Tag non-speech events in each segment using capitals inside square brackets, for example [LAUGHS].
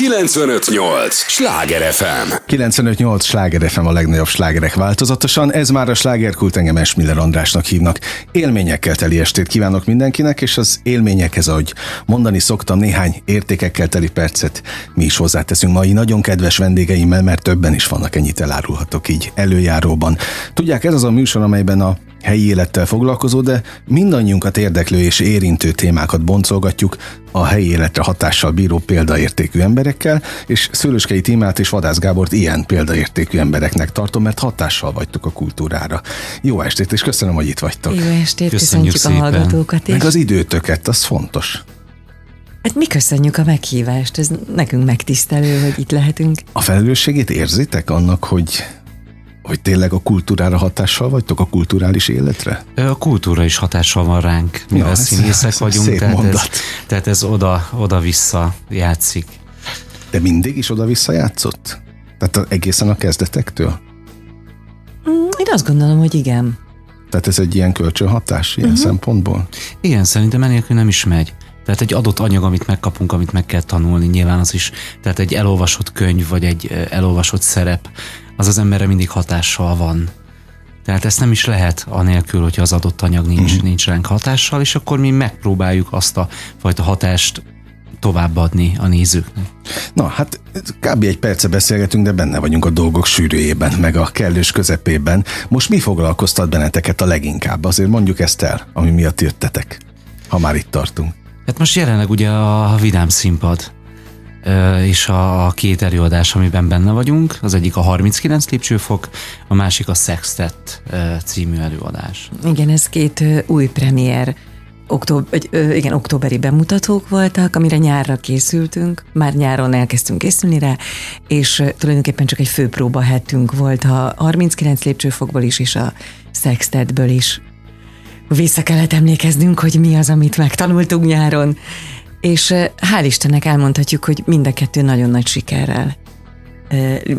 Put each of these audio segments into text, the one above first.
958! Sláger FM! 958! Sláger FM a legnagyobb slágerek változatosan. Ez már a slágerkult engem Esmiller Andrásnak hívnak. Élményekkel teli estét kívánok mindenkinek, és az élményekhez, ahogy mondani szoktam, néhány értékekkel teli percet mi is hozzáteszünk mai nagyon kedves vendégeimmel, mert többen is vannak, ennyit elárulhatok így előjáróban. Tudják, ez az a műsor, amelyben a helyi élettel foglalkozó, de mindannyiunkat érdeklő és érintő témákat boncolgatjuk a helyi életre hatással bíró példaértékű emberekkel, és Szőlőskei Tímát és Vadász Gábort ilyen példaértékű embereknek tartom, mert hatással vagytok a kultúrára. Jó estét, és köszönöm, hogy itt vagytok. Jó estét, köszönjük, köszönjük a hallgatókat is. Meg az időtöket, az fontos. Hát mi köszönjük a meghívást, ez nekünk megtisztelő, hogy itt lehetünk. A felelősségét érzitek annak, hogy hogy tényleg a kultúrára hatással vagytok, a kulturális életre? A kultúra is hatással van ránk, mivel ja, színészek ez, vagyunk, szép tehát, mondat. ez, tehát ez oda, oda-vissza játszik. De mindig is oda-vissza játszott? Tehát egészen a kezdetektől? Mm, én azt gondolom, hogy igen. Tehát ez egy ilyen kölcsönhatás ilyen uh-huh. szempontból? Igen, szerintem enélkül nem is megy. Tehát egy adott anyag, amit megkapunk, amit meg kell tanulni, nyilván az is, tehát egy elolvasott könyv, vagy egy elolvasott szerep, az az emberre mindig hatással van. Tehát ezt nem is lehet anélkül, hogyha az adott anyag nincs, mm. nincs ránk hatással, és akkor mi megpróbáljuk azt a fajta hatást továbbadni a nézőknek. Na, hát kb. egy perce beszélgetünk, de benne vagyunk a dolgok sűrűjében, meg a kellős közepében. Most mi foglalkoztat benneteket a leginkább? Azért mondjuk ezt el, ami miatt jöttetek, ha már itt tartunk. Hát most jelenleg ugye a Vidám színpad és a két előadás, amiben benne vagyunk, az egyik a 39 lépcsőfok, a másik a Sextet című előadás. Igen, ez két új premier október, igen, októberi bemutatók voltak, amire nyárra készültünk, már nyáron elkezdtünk készülni rá, és tulajdonképpen csak egy főpróba hettünk volt a 39 lépcsőfokból is, és a Sextetből is. Vissza kellett emlékeznünk, hogy mi az, amit megtanultunk nyáron, és hál' Istennek elmondhatjuk, hogy mind a kettő nagyon nagy sikerrel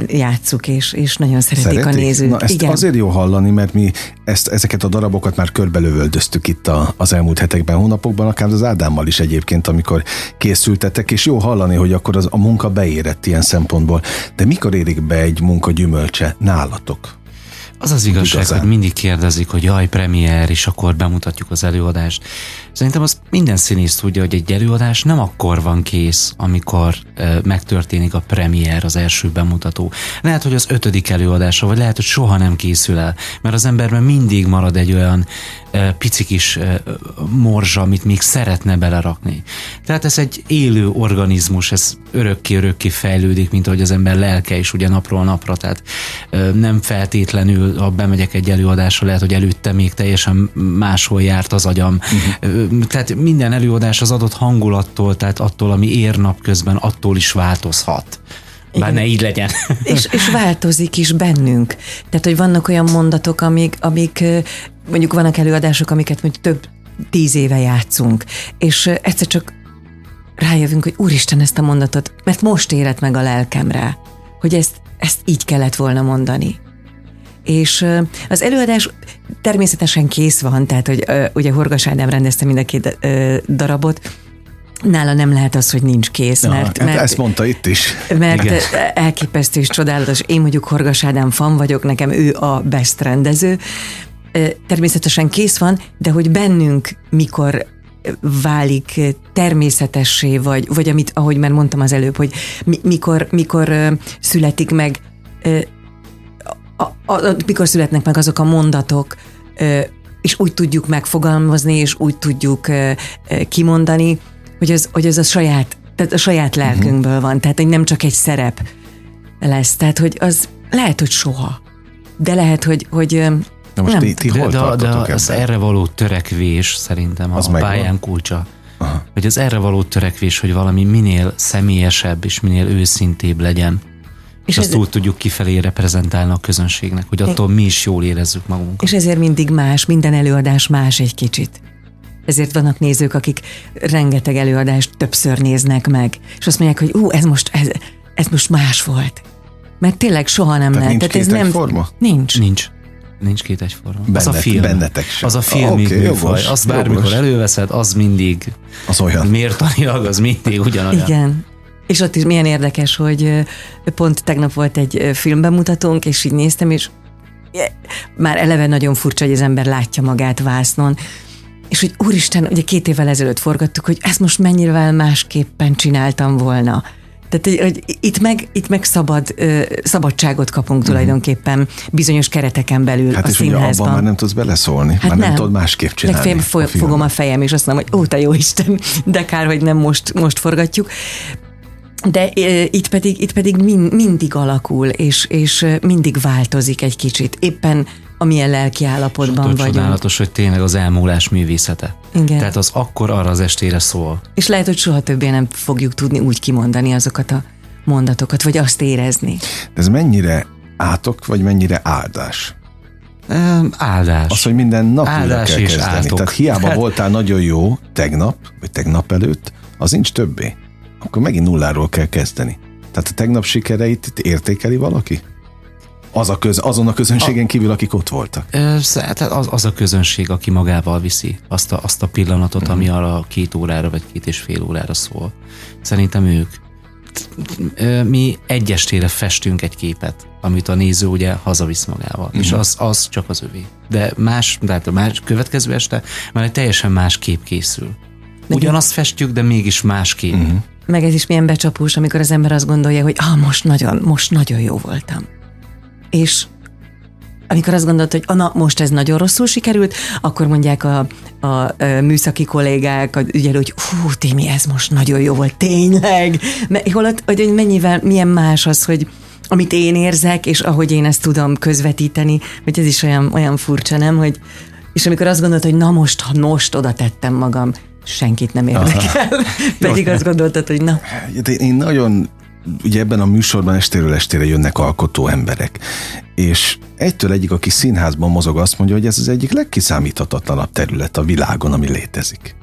játszuk, és, és nagyon szeretik, szeretik? a nézők. Na, ezt Igen. azért jó hallani, mert mi ezt, ezeket a darabokat már körbelövöldöztük itt a, az elmúlt hetekben, hónapokban, akár az Ádámmal is egyébként, amikor készültetek, és jó hallani, hogy akkor az, a munka beérett ilyen szempontból. De mikor érik be egy munka gyümölcse nálatok? Az az igazság, igazán. hogy mindig kérdezik, hogy jaj, premier, és akkor bemutatjuk az előadást. Szerintem az minden színész tudja, hogy egy előadás nem akkor van kész, amikor e, megtörténik a premier, az első bemutató. Lehet, hogy az ötödik előadása, vagy lehet, hogy soha nem készül el, mert az emberben mindig marad egy olyan e, pici kis e, morzsa, amit még szeretne belerakni. Tehát ez egy élő organizmus, ez örökké-örökké fejlődik, mint ahogy az ember lelke is ugye napról napra, tehát e, nem feltétlenül, ha bemegyek egy előadásra, lehet, hogy előtte még teljesen máshol járt az agyam, uh-huh tehát minden előadás az adott hangulattól, tehát attól, ami ér napközben, attól is változhat. Bár ne így legyen. [LAUGHS] És, és változik is bennünk. Tehát, hogy vannak olyan mondatok, amik, amik mondjuk vannak előadások, amiket mondjuk több tíz éve játszunk, és egyszer csak rájövünk, hogy úristen ezt a mondatot, mert most érett meg a lelkemre, hogy ezt, ezt így kellett volna mondani. És az előadás természetesen kész van, tehát hogy ugye Horgas Ádám rendezte mind a két darabot, Nála nem lehet az, hogy nincs kész, mert, hát mert ezt mondta itt is. Mert Igen. elképesztő és csodálatos. Én mondjuk Horgas Ádám fan vagyok, nekem ő a best rendező. Természetesen kész van, de hogy bennünk mikor válik természetessé, vagy, vagy amit, ahogy már mondtam az előbb, hogy mi, mikor, mikor születik meg a, a, mikor születnek meg azok a mondatok, és úgy tudjuk megfogalmazni, és úgy tudjuk kimondani, hogy az, hogy az a saját, tehát a saját mhm. lelkünkből van, tehát hogy nem csak egy szerep lesz, tehát hogy az lehet, hogy soha, de lehet, hogy, hogy Na most nem. ti, ti hol de, de, de az erre való törekvés szerintem az a pályán kulcsa. Aha. Hogy az erre való törekvés, hogy valami minél személyesebb és minél őszintébb legyen. És azt ez... úgy tudjuk kifelé reprezentálni a közönségnek, hogy attól mi is jól érezzük magunkat. És ezért mindig más, minden előadás más egy kicsit. Ezért vannak nézők, akik rengeteg előadást többször néznek meg, és azt mondják, hogy ú, ez most, ez, ez most más volt. Mert tényleg soha nem Tehát lehet. Nincs Tehát ez nem forma? Nincs. Nincs. Nincs két egyforma. Bennet, az a film. Bennetek sem. Az a film okay, műfaj. Azt bármikor jogos. előveszed, az mindig az olyan. mértanilag, az mindig ugyanolyan. Igen. És ott is milyen érdekes, hogy pont tegnap volt egy filmbemutatónk, és így néztem, és már eleve nagyon furcsa, hogy az ember látja magát vásznon, és hogy úristen, ugye két évvel ezelőtt forgattuk, hogy ezt most mennyire másképpen csináltam volna. Tehát, hogy itt meg, itt meg szabad, szabadságot kapunk uh-huh. tulajdonképpen bizonyos kereteken belül hát a és színházban. Hát abban már nem tudsz beleszólni, hát már nem, nem tudod másképp csinálni. Legfeljebb fogom a fejem, és azt mondom, hogy ó, te jó Isten, de kár, hogy nem most, most forgatjuk. De e, itt pedig, itt pedig mind, mindig alakul, és, és mindig változik egy kicsit. Éppen amilyen lelki állapotban vagyunk. Csodálatos, hogy tényleg az elmúlás művészete. Igen. Tehát az akkor arra az estére szól. És lehet, hogy soha többé nem fogjuk tudni úgy kimondani azokat a mondatokat, vagy azt érezni. Ez mennyire átok, vagy mennyire áldás? áldás. Az, hogy minden nap áldás kell és kezdeni. átok. Tehát hiába Tehát... voltál nagyon jó tegnap, vagy tegnap előtt, az nincs többé. Akkor megint nulláról kell kezdeni. Tehát a tegnap sikereit értékeli valaki? Az a köz, azon a közönségen kívül, akik ott voltak? Hát az, az a közönség, aki magával viszi azt a, azt a pillanatot, ami mhm. arra két órára vagy két és fél órára szól. Szerintem ők. Mi egy estére festünk egy képet, amit a néző ugye hazavisz magával, uh-huh. és mhm. az, az csak az övé. De más, tehát a más következő este már egy teljesen más kép készül. Ugyanazt festjük, de mégis más kép. Meg ez is milyen becsapós, amikor az ember azt gondolja, hogy ah, most nagyon, most nagyon jó voltam és amikor azt gondolt, hogy na, most ez nagyon rosszul sikerült, akkor mondják a, a, a műszaki kollégák, a ügyelő, hogy hú, Témi, ez most nagyon jó volt, tényleg. Holott, hogy mennyivel, milyen más az, hogy amit én érzek, és ahogy én ezt tudom közvetíteni, hogy ez is olyan, olyan furcsa, nem? Hogy, és amikor azt gondolt, hogy na most, ha most oda tettem magam, senkit nem érdekel. [LAUGHS] Pedig azt gondoltad, hogy na. Én nagyon ugye ebben a műsorban estéről estére jönnek alkotó emberek, és egytől egyik, aki színházban mozog, azt mondja, hogy ez az egyik legkiszámíthatatlanabb terület a világon, ami létezik.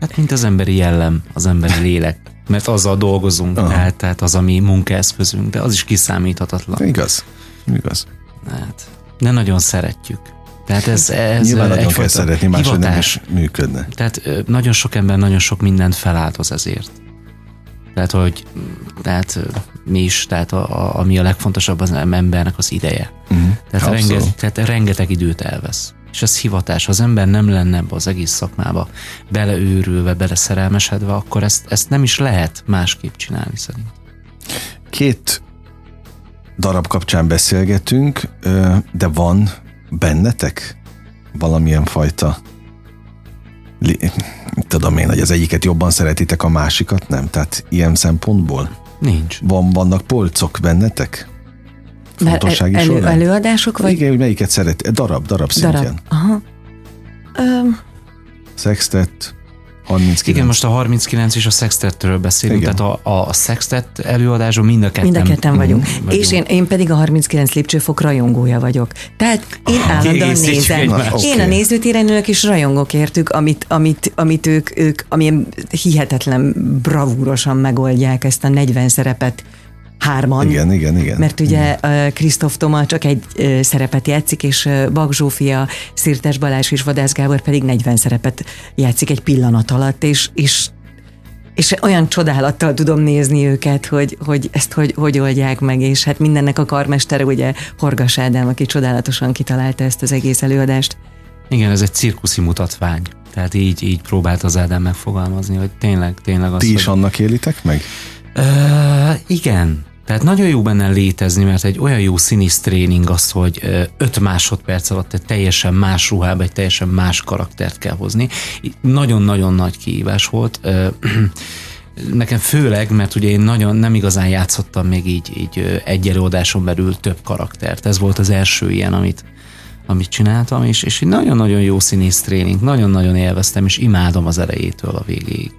Hát mint az emberi jellem, az emberi lélek, mert azzal dolgozunk, tehát, tehát az a mi munkaeszközünk, de az is kiszámíthatatlan. Igaz, igaz. Hát, de nagyon szeretjük. Tehát ez, ez Nyilván nagyon kell szeretni, máshogy nem is működne. Tehát nagyon sok ember nagyon sok mindent feláldoz ezért. Tehát, hogy tehát mi is, tehát a, a, ami a legfontosabb az embernek az ideje. Uh-huh. Tehát, renge, tehát rengeteg időt elvesz. És ez hivatás. Ha az ember nem lenne ebbe az egész szakmába beleőrülve, beleszerelmesedve, akkor ezt, ezt nem is lehet másképp csinálni szerint. Két darab kapcsán beszélgetünk, de van bennetek valamilyen fajta tudom én, hogy az egyiket jobban szeretitek, a másikat nem? Tehát ilyen szempontból? Nincs. Van, vannak polcok bennetek? Fontossági elő, során? Előadások? Vagy? Igen, hogy melyiket szeret? Darab, darab szintjén. Darab, aha. Um, Sextet, 39. Igen, most a 39 és a sextetről beszélünk, Igen. tehát a, a sextet előadásban mind a ketten, mind a ketten vagyunk. vagyunk. És én, én pedig a 39 lépcsőfok rajongója vagyok. Tehát én ah, állandóan nézem. Én okay. a nézőtéren ülök és rajongok értük, amit, amit, amit ők, ők amilyen hihetetlen bravúrosan megoldják ezt a 40 szerepet hárman. Igen, igen, igen. Mert ugye Krisztof Toma csak egy szerepet játszik, és Bag Zsófia, Szirtes Balázs és Vadász Gábor pedig 40 szerepet játszik egy pillanat alatt, és, és és olyan csodálattal tudom nézni őket, hogy, hogy ezt hogy, hogy oldják meg, és hát mindennek a karmestere ugye Horgas Ádám, aki csodálatosan kitalálta ezt az egész előadást. Igen, ez egy cirkuszi mutatvány. Tehát így, így próbált az Ádám megfogalmazni, hogy tényleg, tényleg az, Ti is hogy... annak élitek meg? Uh, igen. Tehát nagyon jó benne létezni, mert egy olyan jó színész tréning az, hogy 5 másodperc alatt egy teljesen más ruhába, egy teljesen más karaktert kell hozni. Nagyon-nagyon nagy kihívás volt. [CLEARS THROAT] Nekem főleg, mert ugye én nagyon nem igazán játszottam még így, így egy előadáson belül több karaktert. Ez volt az első ilyen, amit, amit csináltam, és, és egy nagyon-nagyon jó színész tréning, nagyon-nagyon élveztem, és imádom az elejétől a végéig.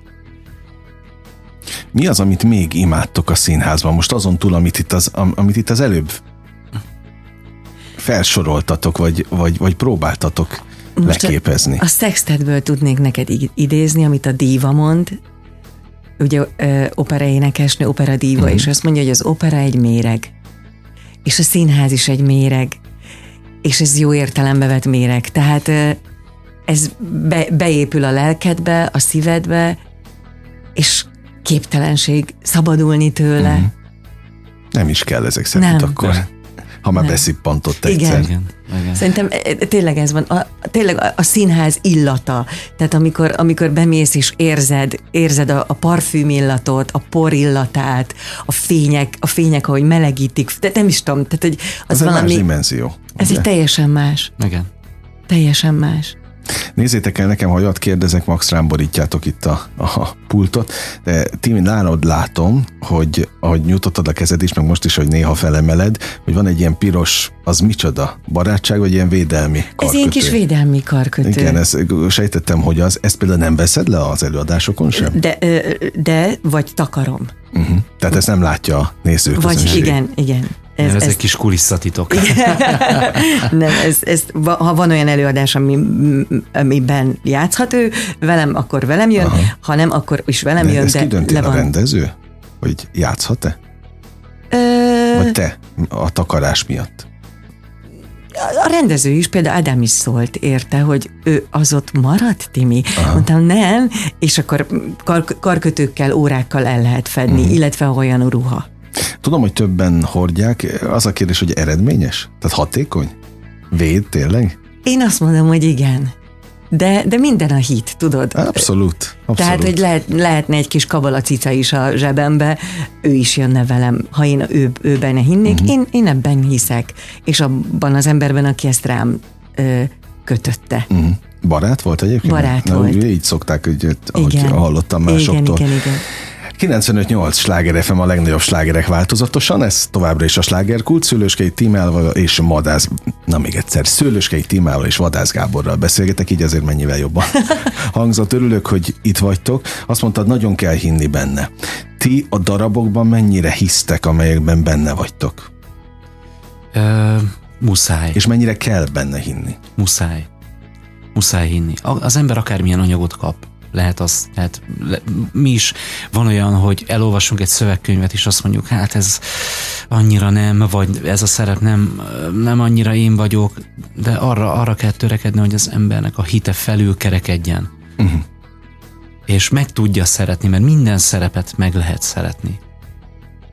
Mi az, amit még imádtok a színházban? Most azon túl, amit itt az, amit itt az előbb felsoroltatok, vagy, vagy, vagy próbáltatok Most leképezni. A, a szextetből tudnék neked idézni, amit a díva mond, ugye opera énekesnő, opera díva, uh-huh. és azt mondja, hogy az opera egy méreg, és a színház is egy méreg, és ez jó értelembe vett méreg. Tehát ez be, beépül a lelkedbe, a szívedbe, és képtelenség szabadulni tőle. Uh-huh. Nem is kell ezek szerint nem. akkor. Ha már beszippantott egyszer. Igen. Igen. Szerintem e, e, tényleg ez van, a, tényleg a, a színház illata, tehát amikor, amikor bemész és érzed, érzed a, a parfüm illatot, a por illatát, a fények, a fények, ahogy melegítik, de nem is tudom, tehát hogy az, az valami... egy más dimenzió. Ez ugye? egy teljesen más. Igen. Teljesen más. Nézzétek el nekem, ha olyat kérdezek, max rám borítjátok itt a, a pultot, de Timi, nálad látom, hogy ahogy nyújtottad a kezed is, meg most is, hogy néha felemeled, hogy van egy ilyen piros, az micsoda? Barátság, vagy ilyen védelmi karkötő? Ez ilyen kis védelmi karkötő. Igen, ezt sejtettem, hogy az, ezt például nem veszed le az előadásokon sem? De, de vagy takarom. Uh-huh. Tehát ezt nem látja a nézők. Vagy igen, igen. Ez, ez, ez egy kis kulisszatitok. [LAUGHS] nem, ez, ez, ha van olyan előadás, ami, amiben játszhat ő, velem, akkor velem jön, Aha. ha nem, akkor is velem de jön. Ezt de ki le van. a rendező? Hogy játszhat-e? Ö... Vagy te a takarás miatt? a rendező is, például Ádám is szólt érte, hogy ő az ott maradt, Timi? Aha. Mondtam, nem, és akkor kar- karkötőkkel, órákkal el lehet fedni, uh-huh. illetve olyan ruha. Tudom, hogy többen hordják. Az a kérdés, hogy eredményes? Tehát hatékony? Véd tényleg? Én azt mondom, hogy igen. De, de minden a hit, tudod? Abszolút. abszolút. Tehát, hogy lehet, lehetne egy kis kabalacica is a zsebembe, ő is jönne velem, ha én ő, ő benne hinnék, uh-huh. én, én ebben hiszek, és abban az emberben, aki ezt rám ö, kötötte. Uh-huh. Barát volt egyébként? Barát Na, volt. Így szokták, hogy, ahogy igen. hallottam másoktól. Igen, igen, igen. 95-8 sláger FM a legnagyobb slágerek változatosan, ez továbbra is a slágerkult, Szőlőskei Tímával és Madász, na még egyszer, Szőlőskei Tímával és Vadász Gáborral beszélgetek, így azért mennyivel jobban [LAUGHS] hangzott. Örülök, hogy itt vagytok. Azt mondtad, nagyon kell hinni benne. Ti a darabokban mennyire hisztek, amelyekben benne vagytok? Ö, muszáj. És mennyire kell benne hinni? Muszáj. Muszáj hinni. Az ember akármilyen anyagot kap, lehet az, lehet, le, mi is van olyan, hogy elolvasunk egy szövegkönyvet, és azt mondjuk, hát ez annyira nem, vagy ez a szerep nem, nem annyira én vagyok, de arra, arra kell törekedni, hogy az embernek a hite felül kerekedjen. Uh-huh. És meg tudja szeretni, mert minden szerepet meg lehet szeretni.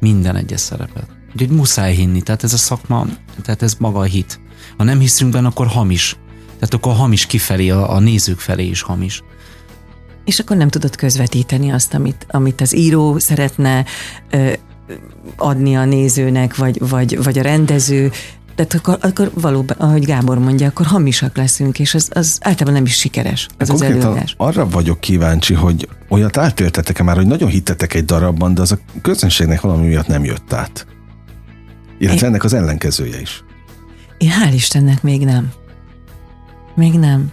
Minden egyes szerepet. Úgyhogy muszáj hinni, tehát ez a szakma, tehát ez maga a hit. Ha nem hiszünk benne, akkor hamis. Tehát akkor hamis kifelé, a, a nézők felé is hamis és akkor nem tudod közvetíteni azt, amit, amit az író szeretne ö, adni a nézőnek, vagy, vagy, vagy a rendező, tehát akkor, akkor valóban, ahogy Gábor mondja, akkor hamisak leszünk, és az, az általában nem is sikeres, az az előadás. Arra vagyok kíváncsi, hogy olyat átéltetek-e már, hogy nagyon hittetek egy darabban, de az a közönségnek valami miatt nem jött át. Illetve Én... ennek az ellenkezője is. Én hál' Istennek még nem. Még nem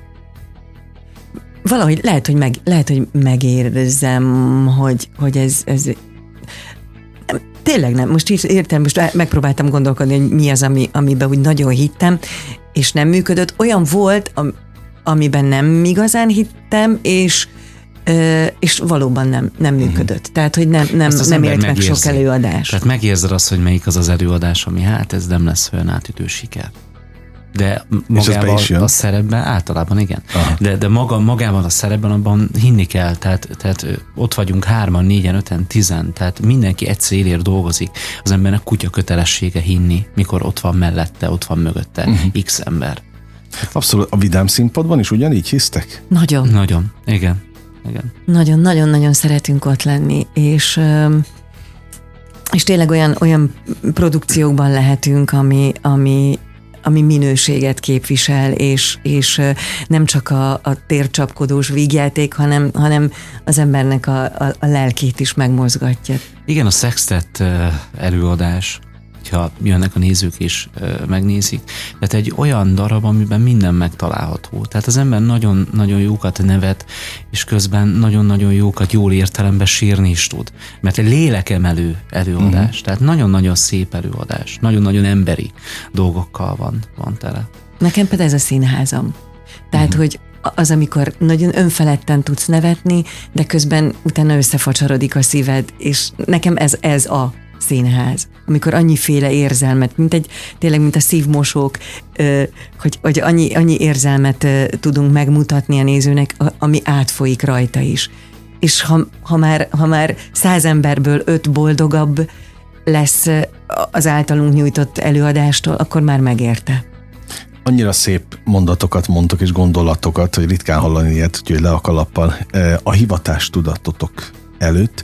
valahogy lehet, hogy, meg, lehet, hogy megérzem, hogy, hogy ez, ez tényleg nem, most így értem, most megpróbáltam gondolkodni, hogy mi az, ami, amiben úgy nagyon hittem, és nem működött. Olyan volt, amiben nem igazán hittem, és és valóban nem, nem mhm. működött. Tehát, hogy nem, nem, nem élt meg sok előadás. Tehát megérzed azt, hogy melyik az az előadás, ami hát ez nem lesz olyan átütő siker de magával a szerepben általában igen. De, de maga, magában a szerepben abban hinni kell, tehát, tehát ott vagyunk hárman, négyen, öten, tizen, tehát mindenki egy célért dolgozik. Az embernek kutya kötelessége hinni, mikor ott van mellette, ott van mögötte uh-huh. x ember. Abszolút. A vidám színpadban is ugyanígy hisztek? Nagyon. Nagyon, igen. igen. Nagyon-nagyon-nagyon szeretünk ott lenni, és és tényleg olyan, olyan produkciókban lehetünk, ami, ami ami minőséget képvisel, és, és nem csak a, a tércsapkodós vígjáték, hanem, hanem az embernek a, a, a lelkét is megmozgatja. Igen, a Sextet előadás hogyha jönnek a nézők és megnézik. Tehát egy olyan darab, amiben minden megtalálható. Tehát az ember nagyon-nagyon jókat nevet, és közben nagyon-nagyon jókat jól értelemben sírni is tud. Mert egy lélekemelő előadás, uh-huh. tehát nagyon-nagyon szép előadás, nagyon-nagyon emberi dolgokkal van, van tele. Nekem például ez a színházam. Tehát, uh-huh. hogy az, amikor nagyon önfeledten tudsz nevetni, de közben utána összefacsarodik a szíved, és nekem ez, ez a színház, amikor annyiféle érzelmet, mint egy, tényleg, mint a szívmosók, hogy, hogy annyi, annyi érzelmet tudunk megmutatni a nézőnek, ami átfolyik rajta is. és ha, ha, már, ha már száz emberből öt boldogabb lesz az általunk nyújtott előadástól, akkor már megérte. Annyira szép mondatokat mondtok és gondolatokat, hogy ritkán hallani ilyet, úgyhogy le a kalappal a hivatás tudatotok előtt,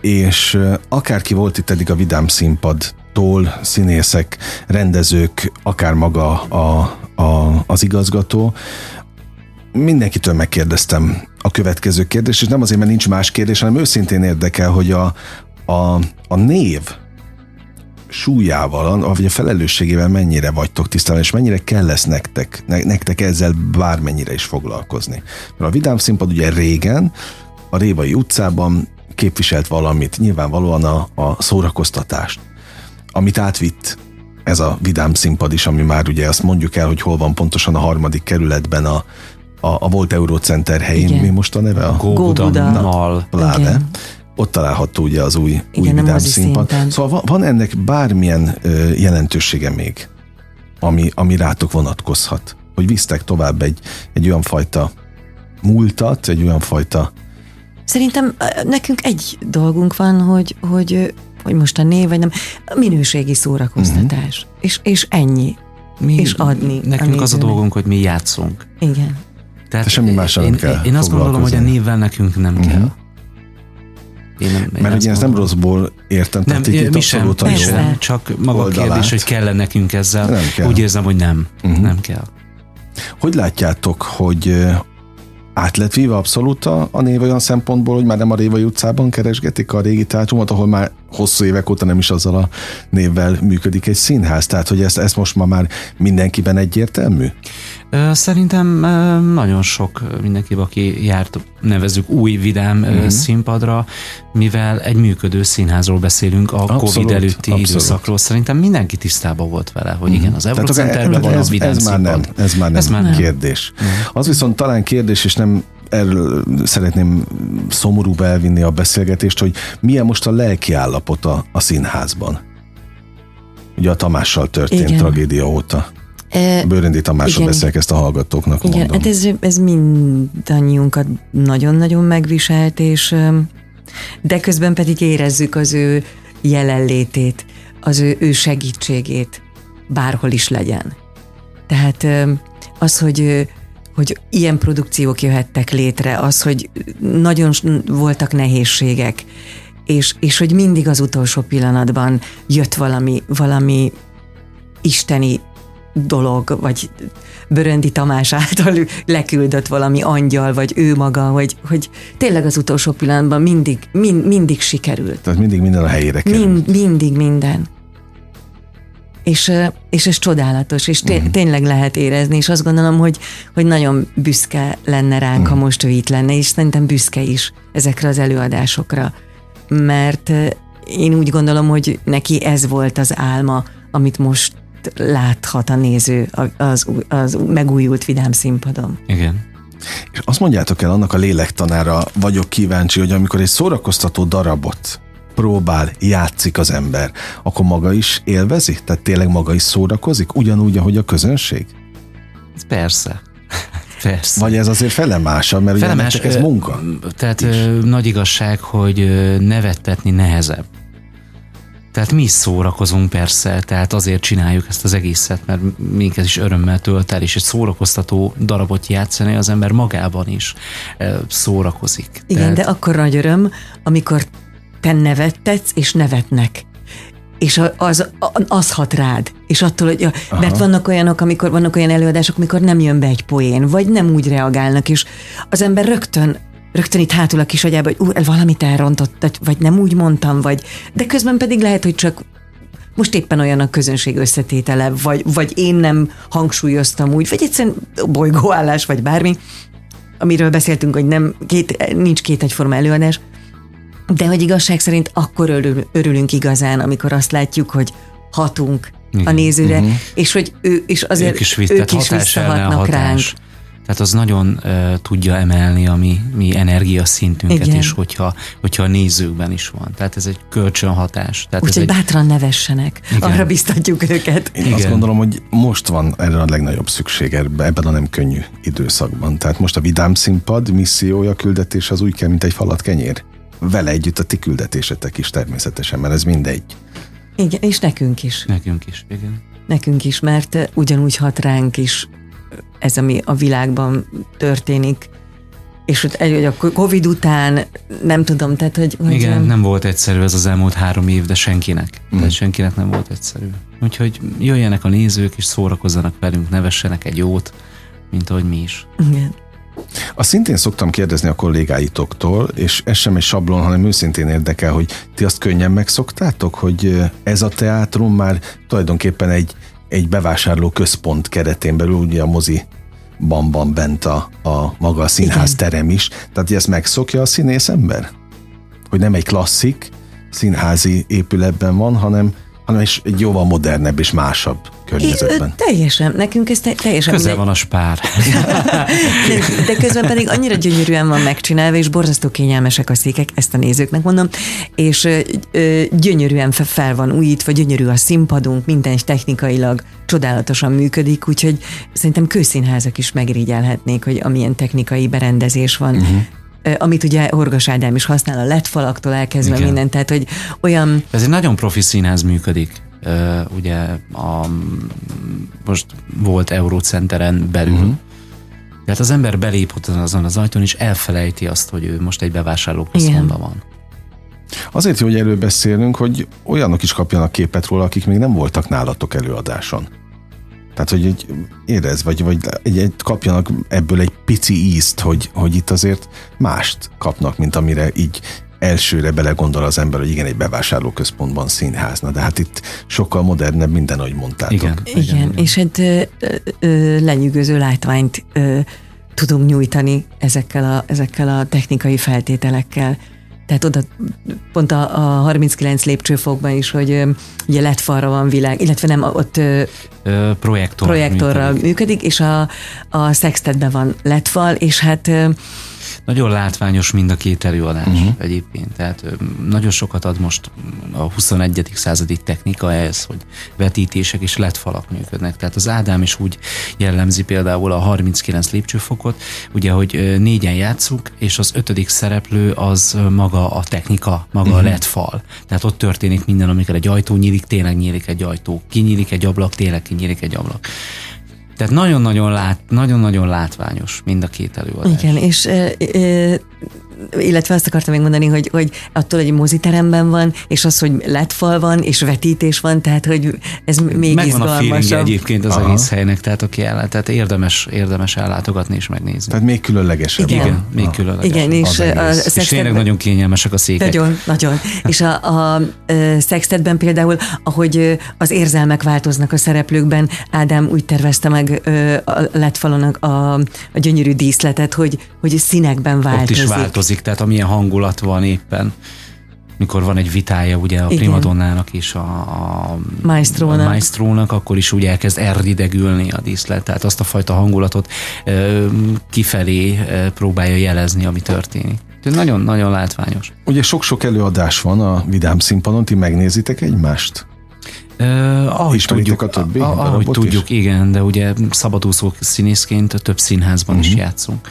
és akárki volt itt eddig a Vidám színpadtól, színészek, rendezők, akár maga a, a, az igazgató, mindenkitől megkérdeztem a következő kérdést, és nem azért, mert nincs más kérdés, hanem őszintén érdekel, hogy a, a, a név súlyával, vagy a felelősségével mennyire vagytok tisztában, és mennyire kell lesz nektek, nektek ezzel bármennyire is foglalkozni. Mert a Vidám Színpad ugye régen a Révai utcában képviselt valamit, nyilvánvalóan a, a szórakoztatást, amit átvitt ez a Vidám Színpad is, ami már ugye azt mondjuk el, hogy hol van pontosan a harmadik kerületben a, a, a volt Eurocenter helyén, Igen. mi most a neve? A Góbuda. Pláne. Ott található ugye az új, Igen, új vidám színpad. Szinten. Szóval van, van ennek bármilyen ö, jelentősége még, ami, ami rátok vonatkozhat, hogy visztek tovább egy, egy olyan fajta múltat, egy olyan fajta Szerintem nekünk egy dolgunk van, hogy, hogy, hogy most a név, vagy nem, minőségi szórakoztatás. Uh-huh. És, és ennyi. Mi, és adni. Nekünk a az a dolgunk, hogy mi játszunk. Igen. Tehát semmi mással én, kell Én azt gondolom, hogy a névvel nekünk nem uh-huh. kell. Én nem, én Mert ugye ezt nem rosszból értem, nem, tehát itt mi sem, mi sem, csak maga a kérdés, hogy kell nekünk ezzel. Nem kell. Úgy érzem, hogy nem, uh-huh. nem kell. Hogy látjátok, hogy át lett víve abszolút a, a név olyan szempontból, hogy már nem a Révai utcában keresgetik a régi teátrumot, ahol már hosszú évek óta nem is azzal a névvel működik egy színház. Tehát, hogy ezt, ezt most ma már mindenkiben egyértelmű? Szerintem nagyon sok mindenki, aki járt, nevezük új vidám uh-huh. színpadra, mivel egy működő színházról beszélünk a abszolút, Covid előtti abszolút. időszakról. Szerintem mindenki tisztában volt vele, hogy uh-huh. igen, az Eurocenterben van ez, a vidám ez már nem, ez már nem, ez már nem. kérdés. Uh-huh. Az viszont talán kérdés, és nem erről szeretném szomorú elvinni a beszélgetést, hogy milyen most a lelki állapota a színházban. Ugye a Tamással történt Igen. tragédia óta. Bőrendi Tamásra beszélek ezt a hallgatóknak Igen, mondom. hát ez, ez mindannyiunkat nagyon-nagyon megviselt, és de közben pedig érezzük az ő jelenlétét, az ő, ő segítségét, bárhol is legyen. Tehát az, hogy hogy ilyen produkciók jöhettek létre, az, hogy nagyon voltak nehézségek, és, és hogy mindig az utolsó pillanatban jött valami, valami isteni dolog, vagy Böröndi Tamás által [LAUGHS] leküldött valami angyal, vagy ő maga, hogy, hogy tényleg az utolsó pillanatban mindig, mind, mindig sikerült. Tehát mindig minden a helyére került. Mind, mindig minden. És, és ez csodálatos, és té- uh-huh. tényleg lehet érezni, és azt gondolom, hogy, hogy nagyon büszke lenne ránk, ha most ő itt lenne, és szerintem büszke is ezekre az előadásokra, mert én úgy gondolom, hogy neki ez volt az álma, amit most láthat a néző az, az megújult vidám színpadon. Igen. És azt mondjátok el, annak a lélektanára vagyok kíváncsi, hogy amikor egy szórakoztató darabot próbál, játszik az ember, akkor maga is élvezi? Tehát tényleg maga is szórakozik? Ugyanúgy, ahogy a közönség? Persze. [LAUGHS] Persze. Vagy ez azért felemásabb, mert Felemás, ugye ez munka? Tehát is. nagy igazság, hogy nevettetni nehezebb. Tehát mi is szórakozunk persze, tehát azért csináljuk ezt az egészet, mert minket is örömmel tölt el, és egy szórakoztató darabot játszani az ember magában is szórakozik. Igen, tehát... de akkor nagy öröm, amikor te nevettetsz, és nevetnek és az, az hat rád. És attól, hogy, Aha. mert vannak olyanok, amikor vannak olyan előadások, amikor nem jön be egy poén, vagy nem úgy reagálnak, és az ember rögtön rögtön itt hátul a kis agyába, hogy ú, valamit elrontott, vagy nem úgy mondtam, vagy, de közben pedig lehet, hogy csak most éppen olyan a közönség összetétele, vagy, vagy én nem hangsúlyoztam úgy, vagy egyszerűen bolygóállás, vagy bármi, amiről beszéltünk, hogy nem, két, nincs két egyforma előadás, de hogy igazság szerint akkor örül, örülünk igazán, amikor azt látjuk, hogy hatunk Igen. a nézőre, uh-huh. és hogy ő, és azért ők is, ők is visszahatnak ránk. Tehát az nagyon uh, tudja emelni a mi, mi energiaszintünket is, hogyha, hogyha a nézőkben is van. Tehát ez egy kölcsönhatás. Úgyhogy egy... bátran nevessenek, Igen. arra biztatjuk őket. Én Igen. azt gondolom, hogy most van erre a legnagyobb szükség ebben a nem könnyű időszakban. Tehát most a Vidám Színpad missziója, küldetés az úgy kell, mint egy falat kenyér. Vele együtt a ti küldetésetek is természetesen, mert ez mindegy. Igen, és nekünk is. Nekünk is, igen. Nekünk is, mert ugyanúgy hat ránk is ez, ami a világban történik, és hogy a Covid után nem tudom, tehát hogy... hogy Igen, nem volt egyszerű ez az elmúlt három év, de senkinek. Mm. Tehát senkinek nem volt egyszerű. Úgyhogy jöjjenek a nézők, és szórakozzanak velünk, nevessenek egy jót, mint ahogy mi is. Igen. Azt szintén szoktam kérdezni a kollégáitoktól, és ez sem egy sablon, hanem őszintén érdekel, hogy ti azt könnyen megszoktátok, hogy ez a teátrum már tulajdonképpen egy, egy bevásárló központ keretén belül, ugye a mozi van bent a, a maga a színház Igen. terem is. Tehát, ezt megszokja a színész ember? Hogy nem egy klasszik színházi épületben van, hanem hanem egy jóval modernebb és másabb környezetben. É, teljesen, nekünk ez te, teljesen... Közel van a spár. de, [LAUGHS] de közben pedig annyira gyönyörűen van megcsinálva, és borzasztó kényelmesek a székek, ezt a nézőknek mondom, és ö, ö, gyönyörűen fel van újítva, gyönyörű a színpadunk, minden technikailag csodálatosan működik, úgyhogy szerintem kőszínházak is megrigyelhetnék, hogy amilyen technikai berendezés van. Uh-huh amit ugye Orgas Ádám is használ, a lett falaktól elkezdve Igen. minden, tehát hogy olyan... Ez egy nagyon profi színház működik. Ugye a, most volt Eurocenteren belül, uh-huh. tehát az ember belép ott azon az ajtón, és elfelejti azt, hogy ő most egy bevásárlóközpontban van. Azért jó, hogy erről beszélünk, hogy olyanok is kapjanak képet róla, akik még nem voltak nálatok előadáson. Tehát, hogy egy érez, vagy, vagy egy, egy, kapjanak ebből egy pici ízt, hogy, hogy itt azért mást kapnak, mint amire így elsőre belegondol az ember, hogy igen, egy bevásárlóközpontban színházna, de hát itt sokkal modernebb minden, ahogy mondtátok. Igen, igen, igen, és egy hát, lenyűgöző látványt ö, tudunk nyújtani ezekkel a, ezekkel a technikai feltételekkel. Tehát oda pont a, a 39 lépcsőfokban is, hogy ugye letfalra van világ, illetve nem, ott Ö, projektor projektorral működik. működik, és a, a sextetben van letfal, és hát nagyon látványos mind a két előadás uh-huh. egyébként, tehát nagyon sokat ad most a 21. századi technika ehhez, hogy vetítések és lett falak működnek. Tehát az Ádám is úgy jellemzi például a 39 lépcsőfokot, ugye, hogy négyen játszunk, és az ötödik szereplő az maga a technika, maga uh-huh. a lett fal. Tehát ott történik minden, amikor egy ajtó nyílik, tényleg nyílik egy ajtó, kinyílik egy ablak, tényleg kinyílik egy ablak. Tehát nagyon-nagyon, lát, nagyon-nagyon látványos mind a két előadás. Igen, és e, e, illetve azt akartam még mondani, hogy, hogy attól, hogy moziteremben van, és az, hogy letfal van, és vetítés van, tehát hogy ez még Megvan izgalmasabb. a egyébként az Aha. egész helynek, tehát aki ellát, tehát érdemes, érdemes ellátogatni és megnézni. Tehát még különlegesebb. Igen, Igen még különlegesebb. Igen, és, a, a és tényleg nagyon kényelmesek a székek. Nagyon, nagyon. [LAUGHS] és a, a, a szextetben például, ahogy az érzelmek változnak a szereplőkben, Ádám úgy tervezte meg a letfalon a, a, a gyönyörű díszletet, hogy, hogy színekben változik. Ott is változik, tehát amilyen hangulat van éppen mikor van egy vitája ugye a primadonnának és a, a maestrónak. a maestrónak, akkor is úgy elkezd erdidegülni a díszlet, tehát azt a fajta hangulatot ö, kifelé ö, próbálja jelezni, ami történik. Nagyon-nagyon látványos. Ugye sok-sok előadás van a Vidám színpadon, ti megnézitek egymást? Uh, ahogy tudjuk, a többi a, ahogy tudjuk, is? igen, de ugye szabadúszó színészként több színházban uh-huh. is mhm. játszunk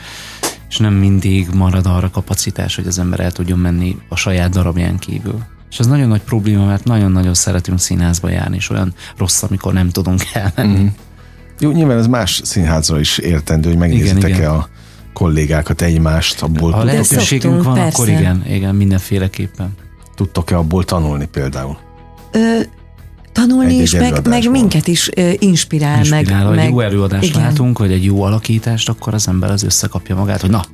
és nem mindig marad arra kapacitás, hogy az ember el tudjon menni a saját darabján kívül. És ez nagyon nagy probléma, mert nagyon-nagyon szeretünk színházba járni, és olyan rossz, amikor nem tudunk elmenni. Mm. Jó, nyilván ez más színházra is értendő, hogy megnézitek-e a kollégákat egymást abból. Ha lehetőségünk van, persze. akkor igen, igen, mindenféleképpen. Tudtok-e abból tanulni például? Ö, tanulni, és meg, meg minket is inspirál. inspirál meg, ha meg, jó előadást igen. látunk, vagy egy jó alakítást, akkor az ember az összekapja magát, hogy na,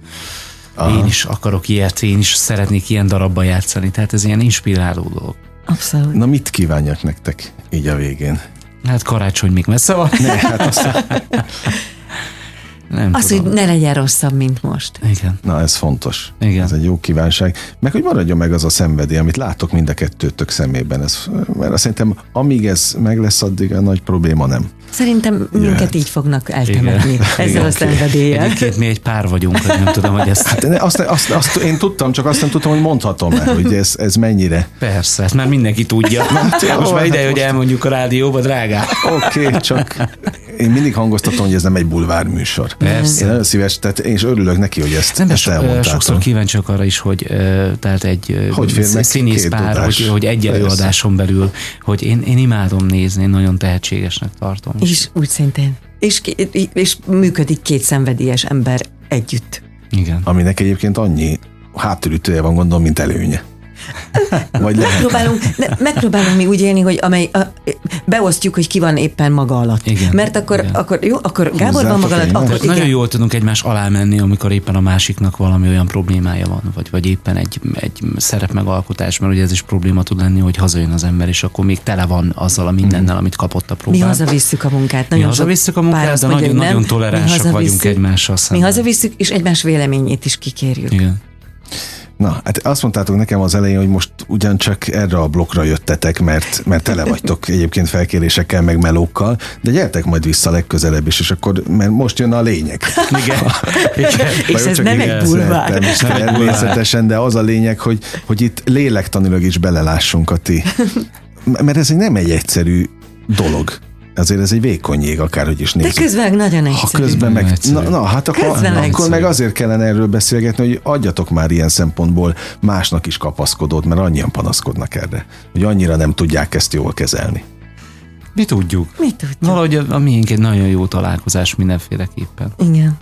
Aha. én is akarok ilyet, én is szeretnék ilyen darabban játszani. Tehát ez ilyen inspiráló dolog. Abszolút. Na mit kívánjak nektek így a végén? Hát karácsony még messze van. Ne, hát azt [LAUGHS] Nem az, tudom. hogy ne legyen rosszabb, mint most. Igen. Na, ez fontos. Igen. Ez egy jó kívánság. Meg, hogy maradjon meg az a szenvedély, amit látok mind a kettőtök szemében. Ez, mert azt szerintem, amíg ez meg lesz, addig a nagy probléma nem. Szerintem minket Jöhet. így fognak eltemetni Igen. ezzel Igen, a szenvedéllyel. Egyébként mi egy pár vagyunk, hogy nem tudom, hogy ezt... Hát, azt, azt, azt, én tudtam, csak azt nem tudtam, hogy mondhatom-e, hogy ez, ez mennyire. Persze, ezt már mindenki tudja. [LAUGHS] Hát, jó, most már ideje, hát hogy elmondjuk a rádióba, drágá. Oké, okay, csak én mindig hangoztatom, hogy ez nem egy bulvár műsor. Persze. Én nagyon szíves, tehát én is örülök neki, hogy ezt, nem, ezt elmondtátok. Sokszor kíváncsiak arra is, hogy tehát egy hogy színész pár, hogy, hogy egy előadáson belül, hogy én, én imádom nézni, én nagyon tehetségesnek tartom. És úgy szintén. És, és működik két szenvedélyes ember együtt. Igen. Aminek egyébként annyi hátulütője van, gondolom, mint előnye. Vagy megpróbálunk, ne, megpróbálunk mi úgy élni, hogy amely a, beosztjuk, hogy ki van éppen maga alatt. Igen, Mert akkor, igen. akkor jó, akkor Gábor van maga alatt, akkor igen. Nagyon jól tudunk egymás alá menni, amikor éppen a másiknak valami olyan problémája van, vagy, vagy éppen egy, egy szerep megalkotás, mert ugye ez is probléma tud lenni, hogy hazajön az ember, és akkor még tele van azzal a mindennel, amit kapott a próbán. Mi hazavisszük a munkát. Nagyon mi hazavisszük a munkát, de nagyon, nagyon toleránsak vagyunk egymással szemben. Mi hazavisszük, és egymás véleményét is kikérjük. Igen. Na, hát azt mondtátok nekem az elején, hogy most ugyancsak erre a blokkra jöttetek, mert, mert tele vagytok egyébként felkérésekkel, meg melókkal, de gyertek majd vissza legközelebb is, és akkor, mert most jön a lényeg. Igen. [LAUGHS] igen. és ez nem egy bulvár. Természetesen, de az a lényeg, hogy, hogy itt lélektanilag is belelássunk a ti. Mert ez nem egy egyszerű dolog azért ez egy vékony jég, akárhogy is nézzük. De közben nagyon egyszerű. Ha közben meg, na, na, hát akkor, közben akkor egyszerű. meg azért kellene erről beszélgetni, hogy adjatok már ilyen szempontból másnak is kapaszkodót, mert annyian panaszkodnak erre, hogy annyira nem tudják ezt jól kezelni. Mi tudjuk. Mi tudjuk. Valahogy a, a miénk egy nagyon jó találkozás mindenféleképpen. Igen.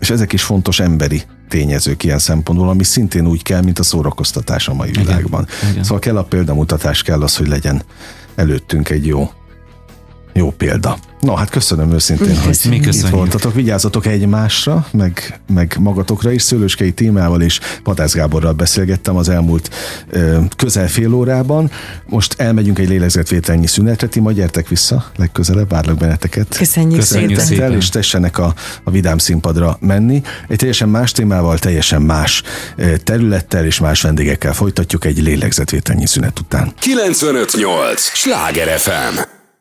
És ezek is fontos emberi tényezők ilyen szempontból, ami szintén úgy kell, mint a szórakoztatás a mai Igen. világban. Igen. Szóval kell a példamutatás, kell az, hogy legyen előttünk egy jó jó példa. No, hát köszönöm őszintén, hogy Mi itt voltatok. Vigyázzatok egymásra, meg, meg magatokra is. Szőlőskei témával és Patász Gáborral beszélgettem az elmúlt ö, közel fél órában. Most elmegyünk egy lélegzetvételnyi szünetre. Ti majd gyertek vissza legközelebb, várlak benneteket. Köszönjük, Köszönjük szépen. szépen. És tessenek a, a vidám színpadra menni. egy teljesen más témával, teljesen más területtel és más vendégekkel folytatjuk egy lélegzetvételnyi szünet után. 958! Sláger FM!